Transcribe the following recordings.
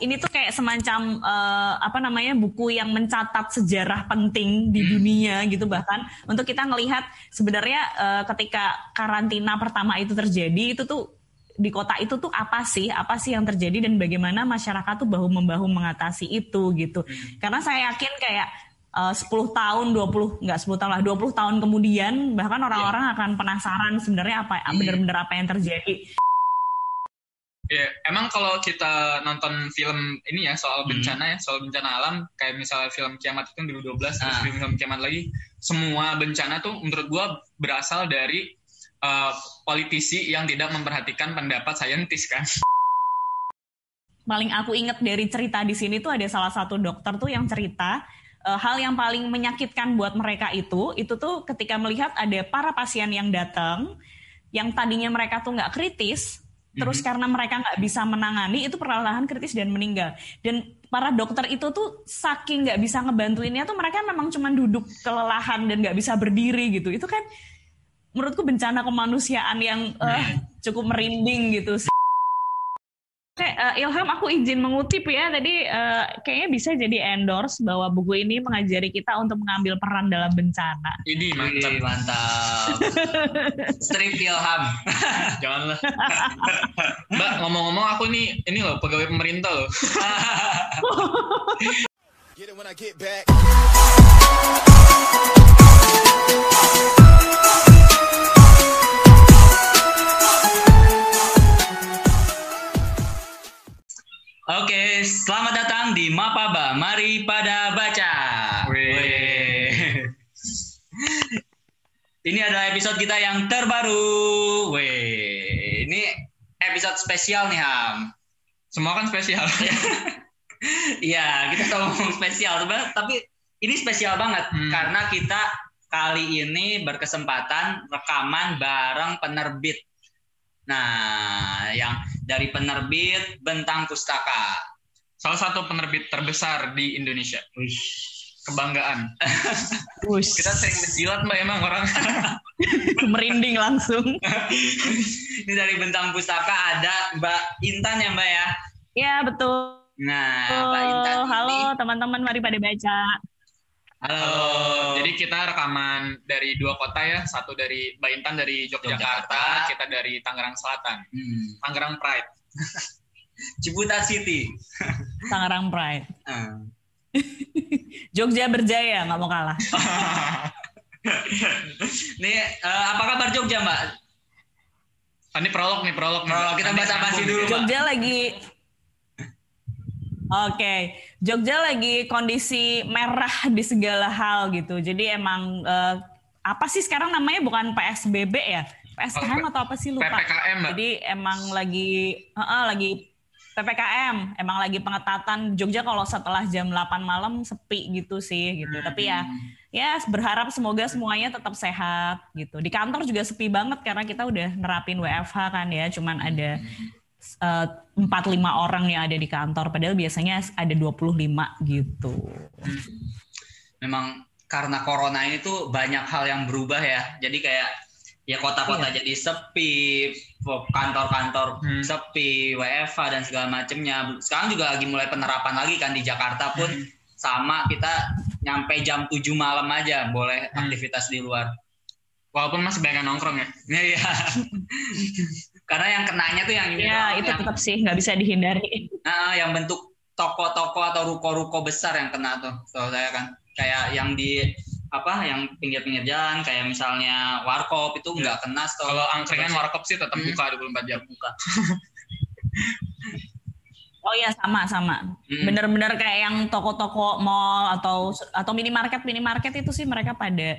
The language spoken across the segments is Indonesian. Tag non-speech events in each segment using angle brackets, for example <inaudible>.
ini tuh kayak semacam uh, apa namanya buku yang mencatat sejarah penting di dunia gitu bahkan. Untuk kita ngelihat sebenarnya uh, ketika karantina pertama itu terjadi itu tuh di kota itu tuh apa sih? Apa sih yang terjadi dan bagaimana masyarakat tuh bahu membahu mengatasi itu gitu. Karena saya yakin kayak uh, 10 tahun 20 nggak 10 tahun lah 20 tahun kemudian bahkan orang-orang yeah. akan penasaran sebenarnya apa hmm. benar-benar apa yang terjadi Ya, yeah, emang kalau kita nonton film ini ya soal hmm. bencana hmm. ya, soal bencana alam, kayak misalnya film Kiamat itu 2012, ah. terus film, film Kiamat lagi, semua bencana tuh menurut gua berasal dari uh, politisi yang tidak memperhatikan pendapat saintis kan. Paling aku inget dari cerita di sini tuh ada salah satu dokter tuh yang cerita uh, hal yang paling menyakitkan buat mereka itu, itu tuh ketika melihat ada para pasien yang datang, yang tadinya mereka tuh nggak kritis, Terus mm-hmm. karena mereka nggak bisa menangani itu perlahan kritis dan meninggal. Dan para dokter itu tuh saking nggak bisa ngebantuinnya tuh mereka memang cuma duduk kelelahan dan nggak bisa berdiri gitu. Itu kan menurutku bencana kemanusiaan yang uh, cukup merinding gitu. Oke, uh, Ilham aku izin mengutip ya tadi uh, kayaknya bisa jadi endorse bahwa buku ini mengajari kita untuk mengambil peran dalam bencana. Ini mantap, Ini mantap. <laughs> Strip Ilham. <laughs> Janganlah. <laughs> Mbak, ngomong-ngomong aku nih ini loh pegawai pemerintah loh. get it when I get back. Oke, selamat datang di Mapaba. Mari pada baca. Weh. Ini adalah episode kita yang terbaru. Weh, ini episode spesial nih Ham. Semua kan spesial. <laughs> Iya, kita ngomong spesial, tapi ini spesial banget hmm. karena kita kali ini berkesempatan rekaman bareng penerbit Nah, yang dari penerbit Bentang Pustaka. Salah satu penerbit terbesar di Indonesia. Uish. Kebanggaan. <laughs> Uish. Kita sering menjilat mbak emang orang. <laughs> Merinding langsung. <laughs> Ini dari Bentang Pustaka ada Mbak Intan ya mbak ya? Iya betul. Nah, Mbak Intan Halo teman-teman, mari pada baca. Halo. Halo. Jadi kita rekaman dari dua kota ya, satu dari Mbak Intan dari Yogyakarta, Yogyakarta. kita dari Tangerang Selatan. Hmm. Tangerang Pride. <laughs> Ciputat City. Tangerang Pride. Hmm. <laughs> Jogja berjaya, nggak mau kalah. <laughs> nih, uh, apa kabar Jogja, Mbak? Oh, ini prolog nih, prolog. Prolog, kita bahas apa sih dulu, Jogja lagi Oke, okay. Jogja lagi kondisi merah di segala hal gitu. Jadi emang uh, apa sih sekarang namanya bukan PSBB ya? PSKM atau apa sih lupa? PPKM. Jadi emang lagi uh, uh, lagi PPKM, emang lagi pengetatan Jogja kalau setelah jam 8 malam sepi gitu sih gitu. Hmm. Tapi ya ya berharap semoga semuanya tetap sehat gitu. Di kantor juga sepi banget karena kita udah nerapin WFH kan ya, cuman ada Eh, empat lima orang yang ada di kantor padahal biasanya ada 25 gitu. Memang karena corona ini tuh banyak hal yang berubah ya. Jadi kayak ya kota-kota iya. jadi sepi, kantor-kantor hmm. sepi, WFH dan segala macamnya. Sekarang juga lagi mulai penerapan lagi kan di Jakarta pun hmm. sama kita nyampe jam 7 malam aja boleh hmm. aktivitas di luar. Walaupun masih banyak nongkrong ya. Iya. <laughs> Karena yang kenanya tuh yang ini. Iya, itu yang, tetap sih nggak bisa dihindari. Nah, yang bentuk toko-toko atau ruko-ruko besar yang kena tuh. So, saya kan kayak yang di apa yang pinggir-pinggir jalan kayak misalnya warkop itu nggak kena kalau angkringan warkop sih tetap hmm. buka 24 jam buka <laughs> Oh iya sama sama. Hmm. Bener-bener kayak yang toko-toko mall atau atau minimarket minimarket itu sih mereka pada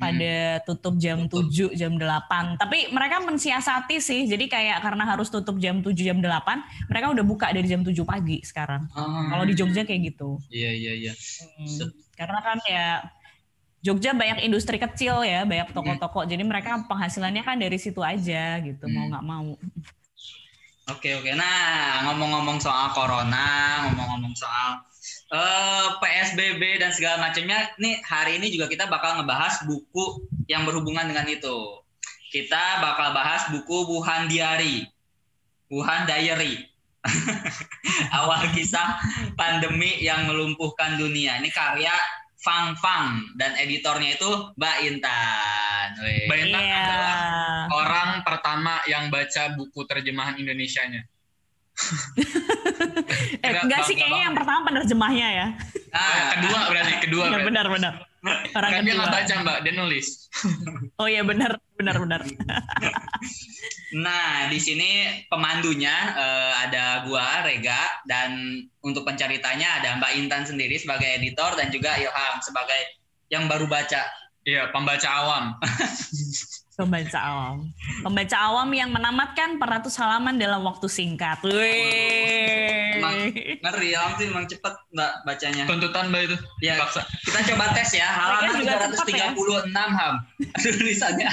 pada hmm. tutup jam tujuh 7, jam 8. Tapi mereka mensiasati sih. Jadi kayak karena harus tutup jam 7, jam 8, mereka udah buka dari jam 7 pagi sekarang. Hmm. Kalau di Jogja kayak gitu. Iya, iya, iya. Hmm. Karena kan ya Jogja banyak industri kecil ya, banyak toko-toko. Hmm. Jadi mereka penghasilannya kan dari situ aja gitu, hmm. mau nggak mau. Oke, oke. Nah, ngomong-ngomong soal corona, ngomong-ngomong soal uh, eh, PSBB dan segala macamnya. Nih hari ini juga kita bakal ngebahas buku yang berhubungan dengan itu. Kita bakal bahas buku Wuhan Diary. Wuhan Diary. <laughs> awal kisah pandemi yang melumpuhkan dunia. Ini karya Fang Fang dan editornya itu Mbak Intan. Mbak Intan yeah. adalah orang pertama yang baca buku terjemahan Indonesianya. <laughs> eh, enggak sih kayaknya yang pertama penerjemahnya ya. Ah, kedua berarti kedua. Ya, benar benar. Orang kan dia nggak baca mbak, dia nulis. oh iya benar benar benar. <laughs> nah di sini pemandunya uh, ada gua Rega dan untuk penceritanya ada Mbak Intan sendiri sebagai editor dan juga Ilham sebagai yang baru baca. Iya pembaca awam. <laughs> Pembaca awam. Pembaca awam yang menamatkan peratus halaman dalam waktu singkat. Wih. ngeri ya, sih emang cepet mbak bacanya. Tuntutan mbak itu. Ya, Paksa. kita coba tes ya. Halaman 336 ya? ham. Tulisannya.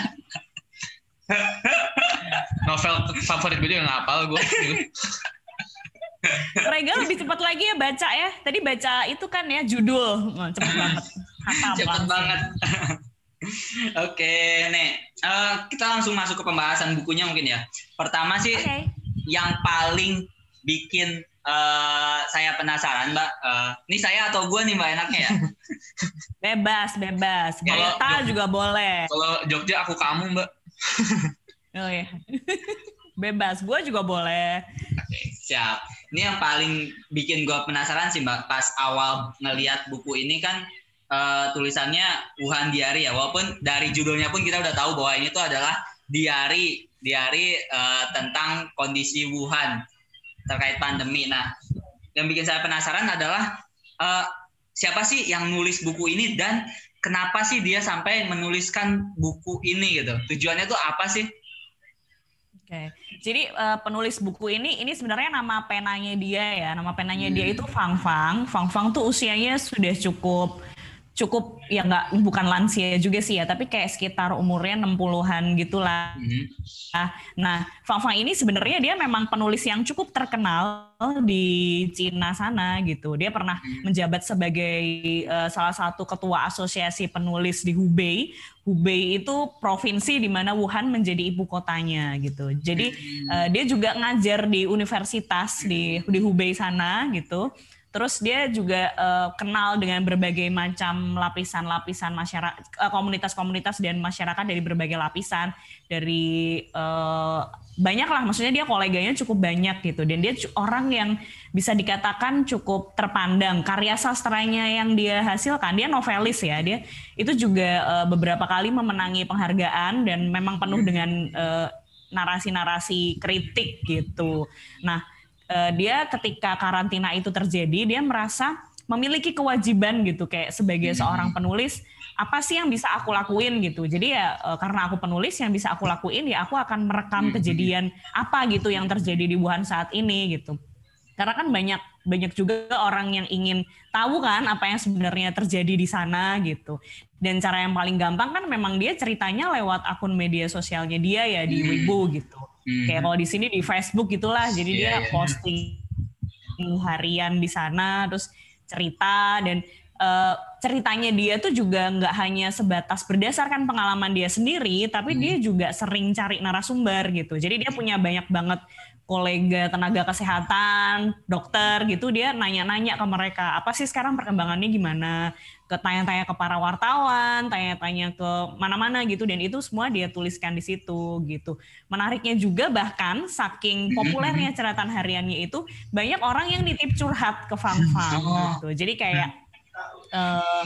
Novel favorit gue juga ngapal gue. Rega lebih cepat lagi ya baca ya. Tadi baca itu kan ya judul. Oh, cepet banget. Cepet banget. <laughs> Oke, nih uh, kita langsung masuk ke pembahasan bukunya mungkin ya. Pertama sih okay. yang paling bikin uh, saya penasaran, Mbak. Uh, ini saya atau gue nih, Mbak enaknya ya? <laughs> bebas, bebas. Kita juga boleh. Kalau Jogja aku kamu, Mbak. <laughs> oh iya. bebas, gue juga boleh. Oke, siap. Ini yang paling bikin gue penasaran sih, Mbak. Pas awal ngelihat buku ini kan uh, tulisannya Wuhan Diary ya. Walaupun dari judulnya pun kita udah tahu bahwa ini tuh adalah diary diary uh, tentang kondisi Wuhan terkait pandemi. Nah, yang bikin saya penasaran adalah uh, siapa sih yang nulis buku ini dan kenapa sih dia sampai menuliskan buku ini gitu? Tujuannya tuh apa sih? Oke, jadi uh, penulis buku ini ini sebenarnya nama penanya dia ya, nama penanya hmm. dia itu Fang Fang. Fang Fang tuh usianya sudah cukup cukup ya nggak bukan lansia juga sih ya tapi kayak sekitar umurnya 60-an gitulah. Mm-hmm. Nah, Fang Fang ini sebenarnya dia memang penulis yang cukup terkenal di Cina sana gitu. Dia pernah mm-hmm. menjabat sebagai uh, salah satu ketua asosiasi penulis di Hubei. Hubei itu provinsi di mana Wuhan menjadi ibu kotanya gitu. Jadi uh, dia juga ngajar di universitas di di Hubei sana gitu. Terus dia juga uh, kenal dengan berbagai macam lapisan-lapisan masyarakat, uh, komunitas-komunitas dan masyarakat dari berbagai lapisan, dari uh, banyak lah, maksudnya dia koleganya cukup banyak gitu, dan dia orang yang bisa dikatakan cukup terpandang. Karya sastranya yang dia hasilkan, dia novelis ya, dia itu juga uh, beberapa kali memenangi penghargaan dan memang penuh dengan narasi-narasi kritik gitu. Nah uh, dia ketika karantina itu terjadi dia merasa memiliki kewajiban gitu kayak sebagai hmm. seorang penulis apa sih yang bisa aku lakuin gitu jadi ya uh, karena aku penulis yang bisa aku lakuin ya aku akan merekam hmm. kejadian apa gitu yang terjadi di Wuhan saat ini gitu karena kan banyak banyak juga orang yang ingin tahu kan apa yang sebenarnya terjadi di sana gitu dan cara yang paling gampang kan memang dia ceritanya lewat akun media sosialnya dia ya di hmm. Weibo gitu Hmm. Kayak kalau di sini di Facebook gitulah, jadi yeah, dia yeah. posting harian di sana, terus cerita dan uh, ceritanya dia tuh juga nggak hanya sebatas berdasarkan pengalaman dia sendiri, tapi hmm. dia juga sering cari narasumber gitu. Jadi dia punya banyak banget kolega tenaga kesehatan, dokter gitu, dia nanya-nanya ke mereka, apa sih sekarang perkembangannya gimana? Ke tanya-tanya ke para wartawan, tanya-tanya ke mana-mana gitu, dan itu semua dia tuliskan di situ gitu. Menariknya juga bahkan saking populernya ceratan hariannya itu, banyak orang yang nitip curhat ke Fang Fang oh. gitu. Jadi kayak uh,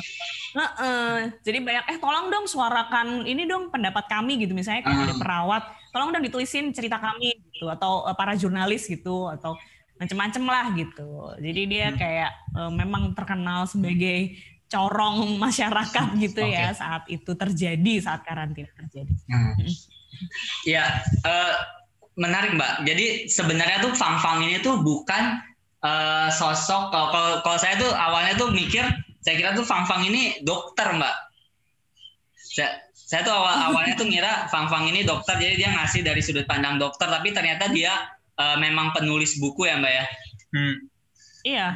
uh, uh, jadi banyak eh tolong dong suarakan ini dong pendapat kami gitu. Misalnya kalau ada perawat tolong dong ditulisin cerita kami gitu. Atau uh, para jurnalis gitu atau macem-macem lah gitu. Jadi dia hmm. kayak uh, memang terkenal sebagai corong masyarakat <laughs> gitu okay. ya saat itu terjadi saat karantina terjadi. Hmm. ya uh, menarik mbak. Jadi sebenarnya tuh Fang Fang ini tuh bukan uh, sosok kalau kalau saya tuh awalnya tuh mikir saya kira tuh Fang Fang ini dokter mbak. Saya, saya tuh awal awalnya tuh ngira Fang Fang ini dokter jadi dia ngasih dari sudut pandang dokter tapi ternyata dia uh, memang penulis buku ya mbak ya? Hmm. Iya,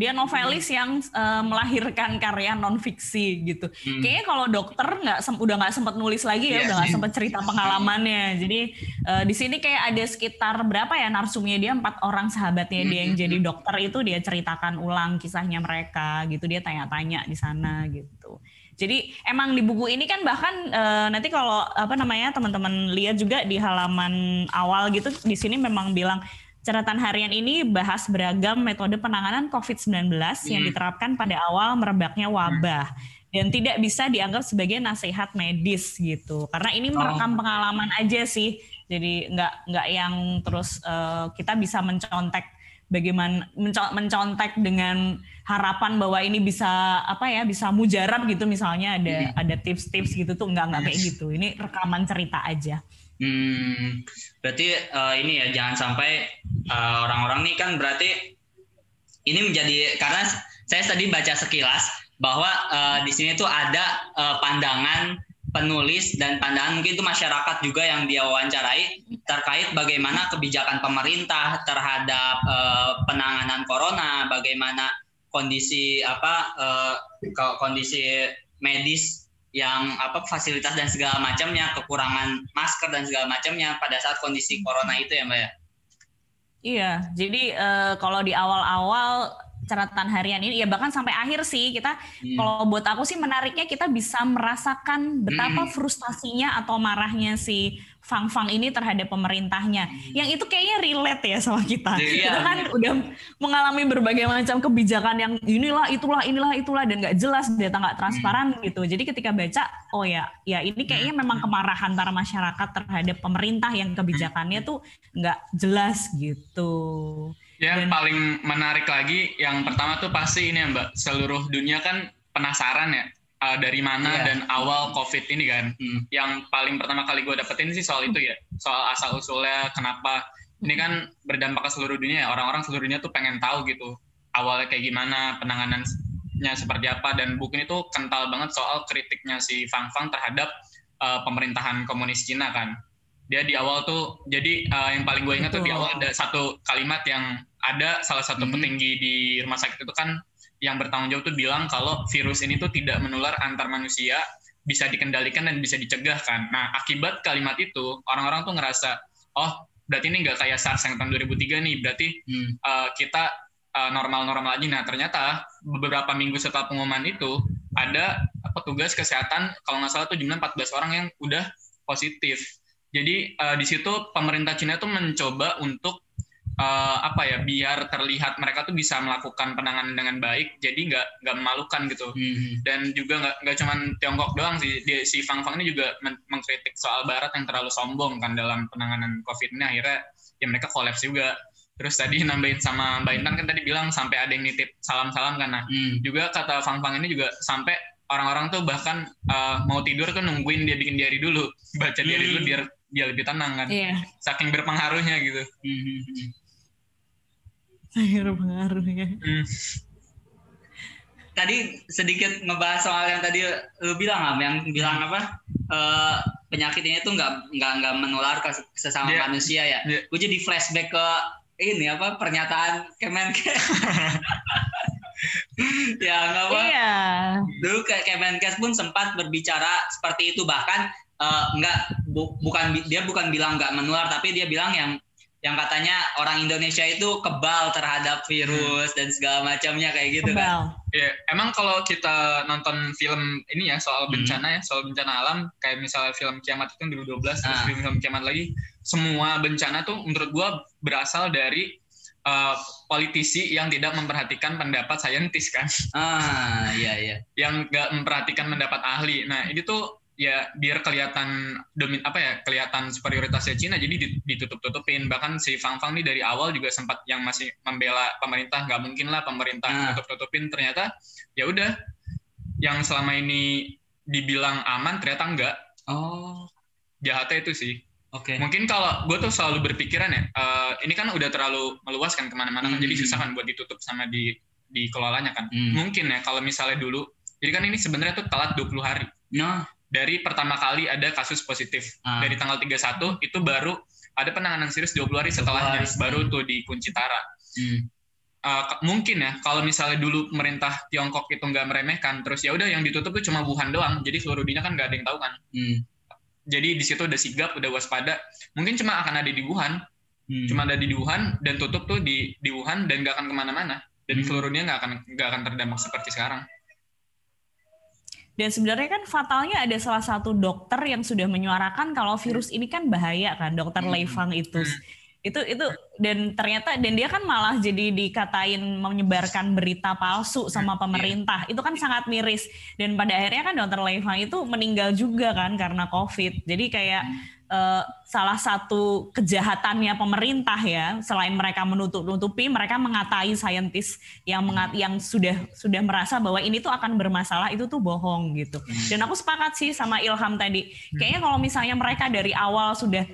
dia novelis yang uh, melahirkan karya non fiksi gitu. Hmm. Kayaknya kalau dokter nggak udah nggak sempat nulis lagi ya, yeah, udah nggak sempat cerita pengalamannya. Jadi uh, di sini kayak ada sekitar berapa ya narsumnya dia empat orang sahabatnya dia yang jadi dokter itu dia ceritakan ulang kisahnya mereka gitu. Dia tanya-tanya di sana gitu. Jadi emang di buku ini kan bahkan uh, nanti kalau apa namanya teman-teman lihat juga di halaman awal gitu di sini memang bilang Catatan harian ini bahas beragam metode penanganan COVID-19 hmm. yang diterapkan pada awal merebaknya wabah. Hmm. Dan tidak bisa dianggap sebagai nasihat medis gitu. Karena ini merekam oh. pengalaman aja sih. Jadi nggak nggak yang terus uh, kita bisa mencontek bagaimana mencontek dengan harapan bahwa ini bisa apa ya bisa mujarab gitu misalnya ada hmm. ada tips-tips gitu tuh nggak nggak kayak gitu ini rekaman cerita aja Hmm, berarti uh, ini ya jangan sampai uh, orang-orang nih kan berarti ini menjadi karena saya tadi baca sekilas bahwa uh, di sini tuh ada uh, pandangan penulis dan pandangan mungkin itu masyarakat juga yang dia wawancarai terkait bagaimana kebijakan pemerintah terhadap uh, penanganan corona, bagaimana kondisi apa uh, kondisi medis yang apa fasilitas dan segala macamnya, kekurangan masker dan segala macamnya pada saat kondisi corona itu ya Mbak ya. Iya, jadi uh, kalau di awal-awal catatan harian ini ya bahkan sampai akhir sih kita hmm. kalau buat aku sih menariknya kita bisa merasakan betapa hmm. frustasinya atau marahnya si Fang Fang ini terhadap pemerintahnya. Hmm. Yang itu kayaknya relate ya sama kita. Yeah. Kita kan udah mengalami berbagai macam kebijakan yang inilah itulah inilah itulah dan nggak jelas data nggak transparan hmm. gitu. Jadi ketika baca oh ya ya ini kayaknya hmm. memang kemarahan para masyarakat terhadap pemerintah yang kebijakannya tuh nggak jelas gitu. Yang Dan, paling menarik lagi, yang pertama tuh pasti ini ya Mbak, seluruh dunia kan penasaran ya uh, dari mana yeah. dan awal COVID ini kan. Hmm. Yang paling pertama kali gue dapetin sih soal itu ya, soal asal usulnya kenapa ini kan berdampak ke seluruh dunia ya. Orang-orang seluruh dunia tuh pengen tahu gitu awalnya kayak gimana, penanganannya seperti apa dan buku ini tuh kental banget soal kritiknya si Fang Fang terhadap uh, pemerintahan komunis Cina kan. Dia di awal tuh jadi uh, yang paling gue ingat tuh di awal ada satu kalimat yang ada salah satu hmm. petinggi di rumah sakit itu kan yang bertanggung jawab tuh bilang kalau virus ini tuh tidak menular antar manusia, bisa dikendalikan dan bisa dicegah kan. Nah, akibat kalimat itu orang-orang tuh ngerasa, oh berarti ini nggak kayak SARS yang tahun 2003 nih, berarti hmm. uh, kita uh, normal-normal lagi. Nah, ternyata beberapa minggu setelah pengumuman itu ada petugas kesehatan kalau nggak salah tuh jumlah 14 orang yang udah positif. Jadi uh, di situ pemerintah Cina tuh mencoba untuk uh, apa ya biar terlihat mereka tuh bisa melakukan penanganan dengan baik jadi nggak nggak memalukan gitu hmm. dan juga nggak nggak cuma Tiongkok doang sih dia, si Fang Fang ini juga men mengkritik soal Barat yang terlalu sombong kan dalam penanganan COVID ini akhirnya ya mereka kolaps juga terus tadi <laughs> nambahin sama Mbak Intan kan tadi bilang sampai ada yang nitip salam-salam kan nah hmm. juga kata Fang Fang ini juga sampai orang-orang tuh bahkan uh, mau tidur tuh nungguin dia bikin diary dulu <laughs> baca diary hmm. dulu biar dia lebih tenang kan yeah. saking berpengaruhnya gitu hmm. Hmm, hmm saya pengaruhnya hmm. tadi sedikit ngebahas soal yang tadi lu bilang am yang bilang apa uh, penyakit ini tuh nggak nggak nggak menular ke sesama yeah. manusia ya yeah. gue jadi flashback ke ini apa pernyataan Kemenkes <laughs> ya nggak apa iya. dulu ke Kemenkes pun sempat berbicara seperti itu bahkan uh, nggak bu, bukan dia bukan bilang nggak menular tapi dia bilang yang yang katanya orang Indonesia itu kebal terhadap virus dan segala macamnya kayak gitu kan. kebal. kan. Ya, emang kalau kita nonton film ini ya soal hmm. bencana ya, soal bencana alam kayak misalnya film Kiamat itu yang 2012 ah. terus film, film Kiamat lagi, semua bencana tuh menurut gua berasal dari uh, politisi yang tidak memperhatikan pendapat saintis kan. Ah, iya iya. Yang gak memperhatikan pendapat ahli. Nah, ini tuh ya biar kelihatan domin apa ya kelihatan superioritasnya Cina jadi ditutup-tutupin bahkan si Fang Fang ini dari awal juga sempat yang masih membela pemerintah nggak mungkin lah pemerintah nah. tutup-tutupin ternyata ya udah yang selama ini dibilang aman ternyata enggak oh jahatnya itu sih Oke. Okay. Mungkin kalau gue tuh selalu berpikiran ya, uh, ini kan udah terlalu meluas kan ke mana-mana kan, jadi hmm. susah kan buat ditutup sama di dikelolanya kan. Hmm. Mungkin ya kalau misalnya dulu, jadi kan ini sebenarnya tuh telat 20 hari. Nah dari pertama kali ada kasus positif ah. dari tanggal 31 itu baru ada penanganan serius 20 hari setelahnya 20 hari. baru tuh di Kunci Tara. Hmm. uh, mungkin ya kalau misalnya dulu pemerintah Tiongkok itu nggak meremehkan terus ya udah yang ditutup itu cuma Wuhan doang jadi seluruh dunia kan nggak ada yang tahu kan hmm. jadi di situ udah sigap udah waspada mungkin cuma akan ada di Wuhan hmm. cuma ada di Wuhan dan tutup tuh di di Wuhan dan nggak akan ke mana-mana dan hmm. seluruh dunia nggak akan nggak akan terdampak seperti sekarang dan sebenarnya kan fatalnya ada salah satu dokter yang sudah menyuarakan kalau virus ini kan bahaya kan, dokter hmm. Leifang itu. Hmm itu itu dan ternyata dan dia kan malah jadi dikatain menyebarkan berita palsu sama iya. pemerintah itu kan sangat miris dan pada akhirnya kan dokter Leifang itu meninggal juga kan karena covid jadi kayak uh, salah satu kejahatannya pemerintah ya selain mereka menutup-nutupi mereka mengatai saintis yang mengat yang sudah sudah merasa bahwa ini tuh akan bermasalah itu tuh bohong gitu. Hmm. dan aku sepakat sih sama Ilham tadi. Kayaknya kalau misalnya mereka dari awal sudah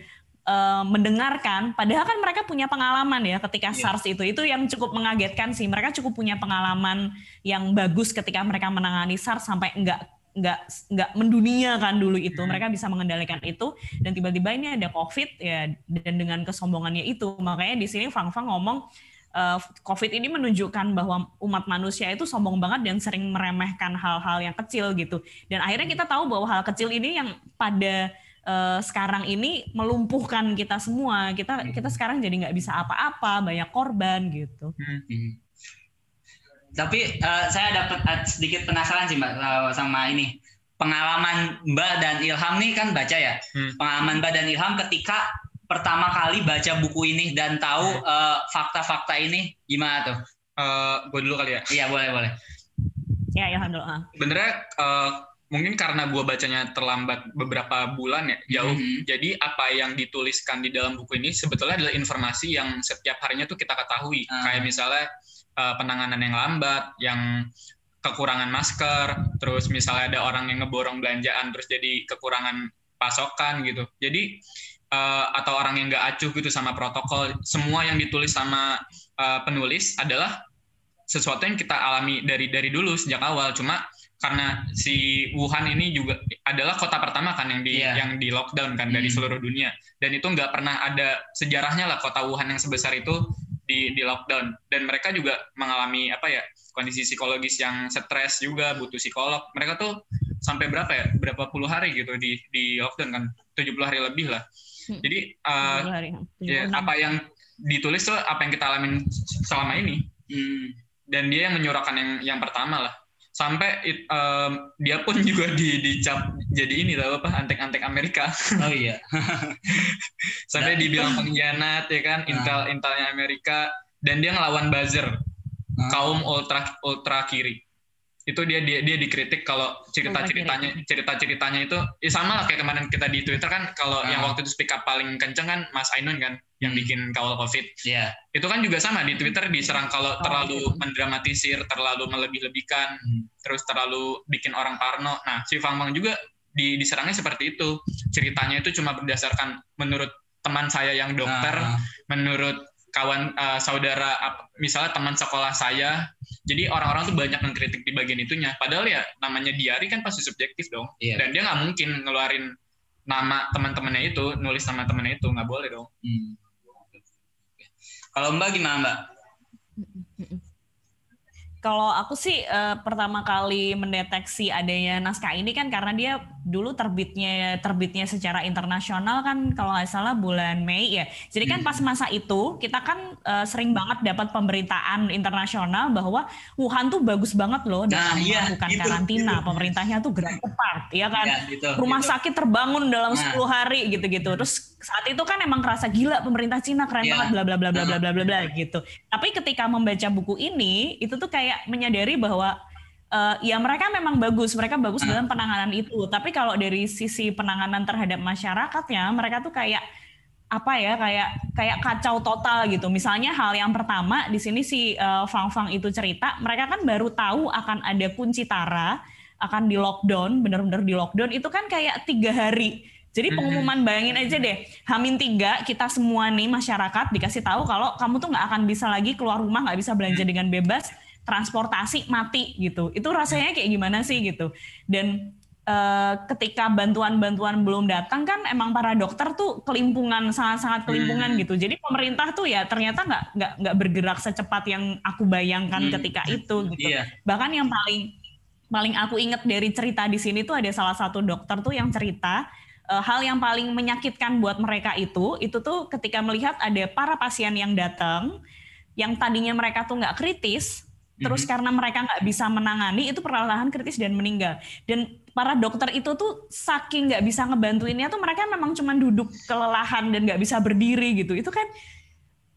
uh, mendengarkan padahal kan mereka punya pengalaman ya ketika yeah. SARS itu itu yang cukup mengagetkan sih. Mereka cukup punya pengalaman yang bagus ketika mereka menangani SARS sampai enggak enggak enggak mendunia kan dulu itu hmm. mereka bisa mengendalikan itu dan tiba-tiba ini ada COVID ya dan dengan kesombongannya itu makanya di sini Fang Fang ngomong uh, COVID ini menunjukkan bahwa umat manusia itu sombong banget dan sering meremehkan hal-hal yang kecil gitu dan akhirnya kita tahu bahwa hal kecil ini yang pada uh, sekarang ini melumpuhkan kita semua. Kita hmm. kita sekarang jadi nggak bisa apa-apa, banyak korban gitu. Hmm. Hmm. Tapi uh, saya dapat sedikit penasaran sih mbak sama ini pengalaman Mbak dan Ilham nih kan baca ya. Hmm. Pengalaman Mbak dan Ilham ketika pertama kali baca buku ini dan tahu uh, fakta-fakta ini gimana tuh? Uh, gue dulu kali ya. Iya boleh boleh. Ya Ilham dulu. Benernya uh, mungkin karena gue bacanya terlambat beberapa bulan ya jauh mm-hmm. jadi apa yang dituliskan di dalam buku ini sebetulnya adalah informasi yang setiap harinya tuh kita ketahui uh. kayak misalnya uh, penanganan yang lambat yang kekurangan masker terus misalnya ada orang yang ngeborong belanjaan terus jadi kekurangan pasokan gitu jadi uh, atau orang yang nggak acuh gitu sama protokol semua yang ditulis sama uh, penulis adalah sesuatu yang kita alami dari dari dulu sejak awal cuma karena si Wuhan ini juga adalah kota pertama kan yang di yeah. yang di lockdown kan mm. dari hmm. seluruh dunia dan itu nggak pernah ada sejarahnya lah kota Wuhan yang sebesar itu di di lockdown. Dan mereka juga mengalami apa ya kondisi psikologis yang stres juga butuh psikolog. Mereka tuh sampai berapa ya? Berapa puluh hari gitu di di lockdown kan? 70 hari lebih lah. Hmm. jadi uh, hari, ya, apa yang ditulis tuh apa yang kita alamin selama ini. Hmm. dan dia yang menyuarakan yang yang pertama lah sampai it, um, dia pun <laughs> juga di dicap jadi ini tahu apa antek-antek Amerika. Oh iya. <laughs> sampai nah, dibilang pengkhianat ya kan, intel nah. intelnya Amerika dan dia ngelawan buzzer nah. kaum ultra ultra kiri itu dia dia dia dikritik kalau cerita ceritanya cerita ceritanya itu ya sama lah kayak kemarin kita di Twitter kan kalau uh. yang waktu itu speak up paling kenceng kan Mas Ainun kan yang hmm. bikin kawal COVID. Yeah. Itu kan juga sama di Twitter diserang kalau oh, terlalu iya. mendramatisir, terlalu melebih-lebihkan, hmm. terus terlalu bikin orang parno. Nah si Fang Fang juga di, diserangnya seperti itu. Ceritanya itu cuma berdasarkan menurut teman saya yang dokter, uh. menurut kawan uh, saudara misalnya teman sekolah saya jadi orang-orang tuh banyak mengkritik di bagian itunya. Padahal ya namanya diari kan pasti subjektif dong. Yeah. dan dia nggak mungkin ngeluarin nama teman-temannya itu nulis nama temannya itu nggak boleh dong. Hmm. kalau mbak gimana mbak kalau aku sih uh, pertama kali mendeteksi adanya naskah ini kan karena dia dulu terbitnya terbitnya secara internasional kan kalau nggak salah bulan Mei ya. Jadi kan pas masa itu kita kan uh, sering banget dapat pemberitaan internasional bahwa Wuhan tuh bagus banget loh dalam nah, iya, melakukan itu, karantina. Itu. Pemerintahnya tuh gerak cepat, ya kan. Ya, gitu, Rumah gitu. sakit terbangun dalam nah. 10 hari gitu-gitu. Terus saat itu kan emang kerasa gila pemerintah Cina keren ya. banget bla bla bla bla bla bla bla bla gitu. Tapi ketika membaca buku ini itu tuh kayak menyadari bahwa uh, ya mereka memang bagus, mereka bagus uh. dalam penanganan itu. Tapi kalau dari sisi penanganan terhadap masyarakatnya, mereka tuh kayak apa ya kayak kayak kacau total gitu. Misalnya hal yang pertama di sini si uh, Fang Fang itu cerita, mereka kan baru tahu akan ada kunci tara akan di lockdown, benar-benar di lockdown itu kan kayak tiga hari. Jadi pengumuman bayangin aja deh, Hamin tiga kita semua nih masyarakat dikasih tahu kalau kamu tuh nggak akan bisa lagi keluar rumah, nggak bisa belanja hmm. dengan bebas, transportasi mati gitu. Itu rasanya kayak gimana sih gitu. Dan uh, ketika bantuan-bantuan belum datang kan emang para dokter tuh kelimpungan sangat-sangat kelimpungan hmm. gitu. Jadi pemerintah tuh ya ternyata nggak nggak nggak bergerak secepat yang aku bayangkan hmm. ketika itu gitu. Yeah. Bahkan yang paling paling aku inget dari cerita di sini tuh ada salah satu dokter tuh yang cerita uh, hal yang paling menyakitkan buat mereka itu itu tuh ketika melihat ada para pasien yang datang yang tadinya mereka tuh nggak kritis terus mm -hmm. karena mereka nggak bisa menangani itu perlahan kritis dan meninggal. Dan para dokter itu tuh saking nggak bisa ngebantuinnya tuh mereka memang cuma duduk kelelahan dan nggak bisa berdiri gitu. Itu kan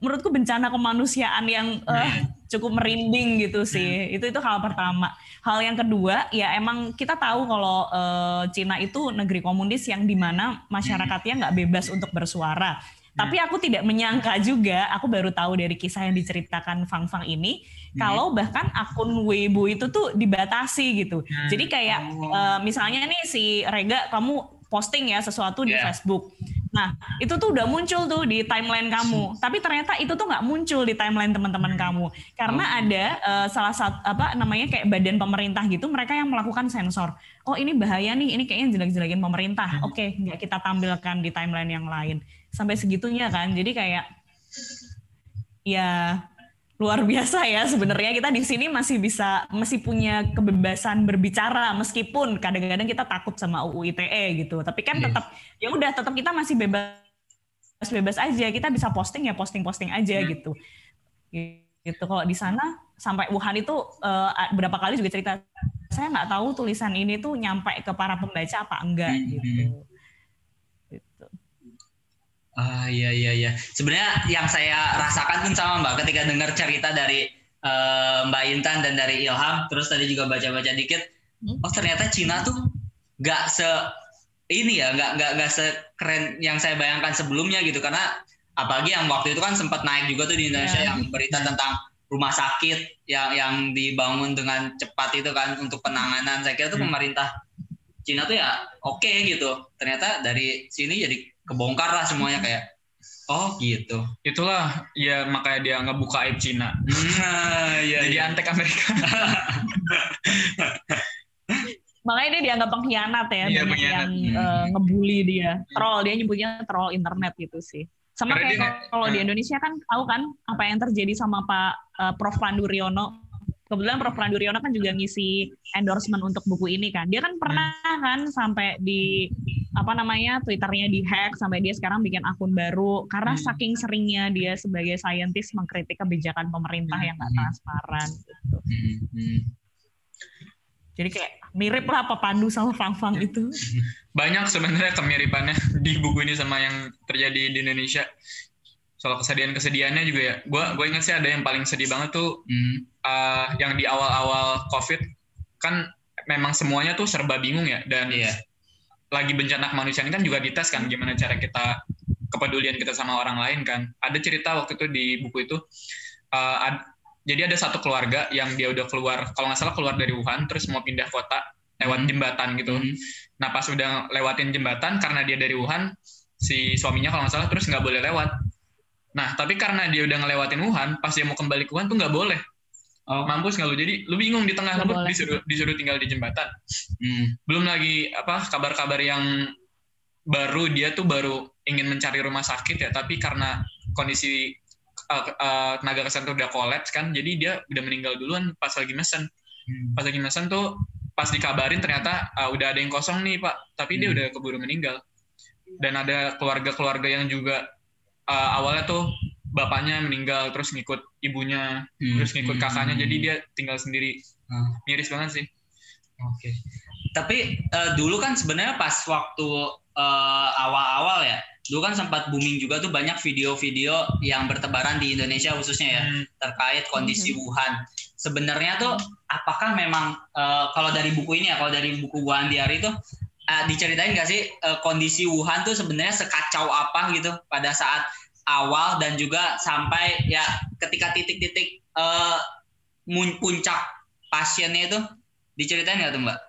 menurutku bencana kemanusiaan yang uh, cukup merinding gitu sih itu itu hal pertama hal yang kedua ya emang kita tahu kalau uh, Cina itu negeri komunis yang di mana masyarakatnya nggak bebas untuk bersuara tapi aku tidak menyangka juga, aku baru tahu dari kisah yang diceritakan Fang Fang ini, hmm. kalau bahkan akun Weibo itu tuh dibatasi gitu. Hmm. Jadi kayak oh. uh, misalnya nih si Rega, kamu posting ya sesuatu yeah. di Facebook. Nah, itu tuh udah muncul tuh di timeline kamu. Hmm. Tapi ternyata itu tuh nggak muncul di timeline teman-teman kamu. Karena oh. ada uh, salah satu apa namanya kayak badan pemerintah gitu, mereka yang melakukan sensor. Oh, ini bahaya nih, ini kayaknya jelek-jelekin pemerintah. Hmm. Oke, okay, nggak kita tampilkan di timeline yang lain sampai segitunya kan jadi kayak ya luar biasa ya sebenarnya. Kita di sini masih bisa masih punya kebebasan berbicara meskipun kadang-kadang kita takut sama UU ITE gitu. Tapi kan iya. tetap ya udah tetap kita masih bebas bebas aja. Kita bisa posting ya posting posting aja hmm. gitu. Gitu. Kalau di sana sampai Wuhan itu uh, berapa kali juga cerita. Saya nggak tahu tulisan ini tuh nyampe ke para pembaca apa enggak hmm. gitu Ah iya iya iya. Sebenarnya yang saya rasakan pun sama Mbak ketika dengar cerita dari uh, Mbak Intan dan dari Ilham, terus tadi juga baca-baca dikit. Hmm. Oh ternyata Cina tuh nggak se ini ya, nggak nggak nggak sekeren yang saya bayangkan sebelumnya gitu. Karena apalagi yang waktu itu kan sempat naik juga tuh di Indonesia yeah. yang berita tentang rumah sakit yang yang dibangun dengan cepat itu kan untuk penanganan. Saya kira tuh hmm. pemerintah Cina tuh ya oke okay, gitu. Ternyata dari sini jadi kebongkar lah semuanya kayak oh gitu. Itulah ya makanya dia ngebuka aib Cina. Nah, iya, jadi iya. antek Amerika. <laughs> Makanya dia dianggap pengkhianat ya iya, banyak yang uh, ngebully dia. Troll dia nyebutnya troll internet gitu sih. Sama Karena kayak kalau di Indonesia kan tahu kan apa yang terjadi sama Pak uh, Prof. Pandu Riono kebetulan Prof. Randu Riono kan juga ngisi endorsement untuk buku ini kan. Dia kan pernah hmm. kan sampai di apa namanya Twitternya dihack sampai dia sekarang bikin akun baru karena hmm. saking seringnya dia sebagai saintis mengkritik kebijakan pemerintah hmm. yang nggak transparan gitu. Hmm. hmm. Jadi kayak mirip lah apa Pandu sama Fang Fang itu. <laughs> Banyak sebenarnya kemiripannya di buku ini sama yang terjadi di Indonesia soal kesedihan kesedihannya juga ya gue gue ingat sih ada yang paling sedih banget tuh hmm. uh, yang di awal-awal covid kan memang semuanya tuh serba bingung ya dan yeah. lagi bencana kemanusiaan kan juga dites kan gimana cara kita kepedulian kita sama orang lain kan ada cerita waktu itu di buku itu uh, ad, jadi ada satu keluarga yang dia udah keluar kalau nggak salah keluar dari Wuhan terus mau pindah kota lewat hmm. jembatan gitu hmm. nah pas udah lewatin jembatan karena dia dari Wuhan si suaminya kalau nggak salah terus nggak boleh lewat Nah, tapi karena dia udah ngelewatin Wuhan, pas dia mau kembali ke Wuhan tuh nggak boleh. Oh. Mampus nggak lu? Jadi lu bingung di tengah lu disuruh, disuruh tinggal di jembatan. Hmm. Belum lagi apa kabar-kabar yang baru dia tuh baru ingin mencari rumah sakit ya, tapi karena kondisi uh, uh, tenaga kesehatan tuh udah kolaps kan, jadi dia udah meninggal duluan pas lagi mesen. Hmm. Pas lagi mesen tuh pas dikabarin ternyata uh, udah ada yang kosong nih pak, tapi hmm. dia udah keburu meninggal. Dan ada keluarga-keluarga yang juga uh, awalnya tuh bapaknya meninggal terus ngikut ibunya hmm. terus ngikut kakaknya hmm. jadi dia tinggal sendiri hmm. miris banget sih oke okay. tapi uh, dulu kan sebenarnya pas waktu uh, awal-awal ya dulu kan sempat booming juga tuh banyak video-video yang bertebaran di Indonesia khususnya ya hmm. terkait kondisi hmm. Wuhan sebenarnya tuh apakah memang uh, kalau dari buku ini ya kalau dari buku Wuhan Diary itu uh, diceritain nggak sih uh, kondisi Wuhan tuh sebenarnya sekacau apa gitu pada saat awal dan juga sampai ya ketika titik-titik uh, puncak pasiennya itu diceritain nggak tuh mbak?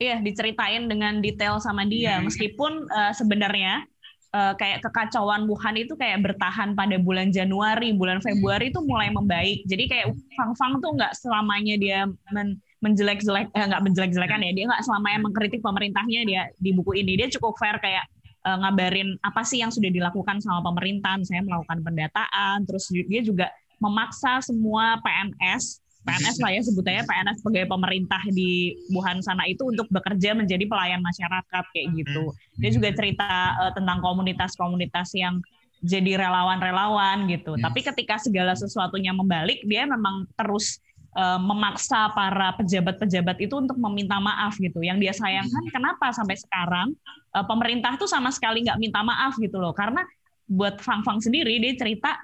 Iya diceritain dengan detail sama dia hmm. meskipun uh, sebenarnya uh, kayak kekacauan Wuhan itu kayak bertahan pada bulan Januari, bulan Februari itu mulai membaik. Jadi kayak Fang Fang tuh nggak selamanya dia men menjelek-jelek eh, nggak menjelek-jelekan ya. Dia nggak selamanya mengkritik pemerintahnya dia di buku ini dia cukup fair kayak uh, ngabarin apa sih yang sudah dilakukan sama pemerintah. Saya melakukan pendataan terus dia juga memaksa semua PNS PNS lah ya sebutnya PNS sebagai pemerintah di Wuhan sana itu untuk bekerja menjadi pelayan masyarakat kayak gitu. Dia juga cerita uh, tentang komunitas-komunitas yang jadi relawan-relawan gitu. Hmm. Tapi ketika segala sesuatunya membalik, dia memang terus uh, memaksa para pejabat-pejabat itu untuk meminta maaf gitu. Yang dia sayangkan hmm. kenapa sampai sekarang uh, pemerintah tuh sama sekali nggak minta maaf gitu loh. Karena buat Fang Fang sendiri dia cerita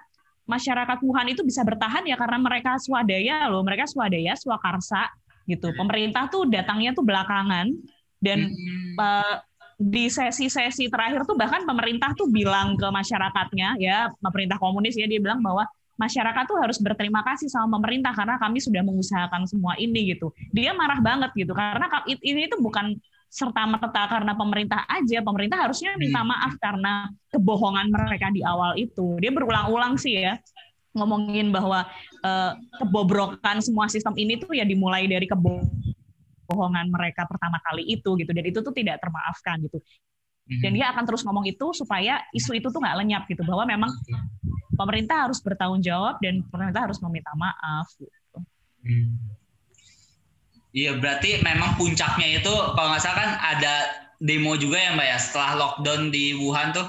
masyarakat Wuhan itu bisa bertahan ya karena mereka swadaya loh, mereka swadaya, swakarsa gitu. Hmm. Pemerintah tuh datangnya tuh belakangan dan hmm. uh, di sesi-sesi terakhir tuh bahkan pemerintah tuh bilang ke masyarakatnya ya pemerintah komunis ya dia bilang bahwa masyarakat tuh harus berterima kasih sama pemerintah karena kami sudah mengusahakan semua ini gitu. Dia marah banget gitu karena ini itu bukan serta merta karena pemerintah aja, pemerintah harusnya minta hmm. maaf karena kebohongan mereka di awal itu. Dia berulang-ulang sih ya ngomongin bahwa uh, kebobrokan semua sistem ini tuh ya dimulai dari kebohongan mereka pertama kali itu gitu dan itu tuh tidak termaafkan gitu. Dan hmm. dia akan terus ngomong itu supaya isu itu tuh nggak lenyap gitu bahwa memang pemerintah harus bertanggung jawab dan pemerintah harus meminta maaf gitu. Hmm. Iya berarti memang puncaknya itu kalau nggak salah kan ada demo juga ya mbak ya setelah lockdown di Wuhan tuh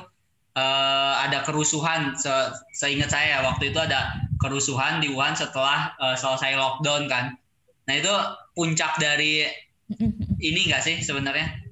uh, ada kerusuhan se seingat saya waktu itu ada kerusuhan di Wuhan setelah uh, selesai lockdown kan. Nah itu puncak dari ini nggak sih sebenarnya?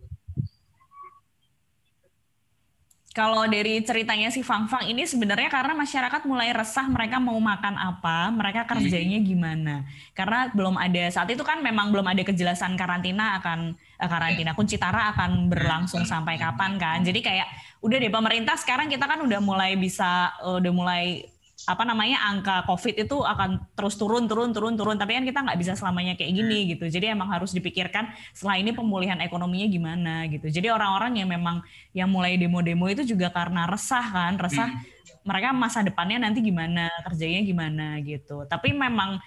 Kalau dari ceritanya si Fang Fang ini sebenarnya karena masyarakat mulai resah mereka mau makan apa, mereka kerjanya hmm. gimana. Karena belum ada saat itu kan memang belum ada kejelasan karantina akan eh, karantina kunci tara akan berlangsung sampai kapan kan. Jadi kayak udah deh pemerintah sekarang kita kan udah mulai bisa udah mulai apa namanya angka COVID itu akan terus turun turun turun turun tapi kan kita nggak bisa selamanya kayak gini hmm. gitu jadi emang harus dipikirkan setelah ini pemulihan ekonominya gimana gitu jadi orang-orang yang memang yang mulai demo-demo itu juga karena resah kan resah hmm. mereka masa depannya nanti gimana kerjanya gimana gitu tapi memang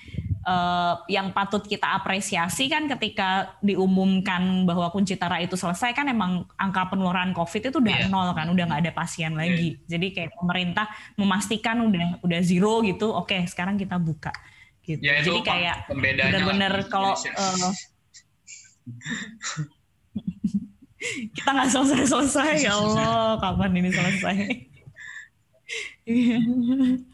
uh, yang patut kita apresiasi kan ketika diumumkan bahwa kunci tara itu selesai kan emang angka penularan COVID itu udah yeah. nol kan, udah nggak ada pasien iya. lagi. Yeah. Jadi kayak pemerintah memastikan udah udah zero gitu, oke okay, sekarang kita buka. Gitu. Ya, Jadi kayak benar-benar kalau uh, <laughs> kita nggak selesai-selesai ya <laughs> Allah, kapan ini selesai? <laughs>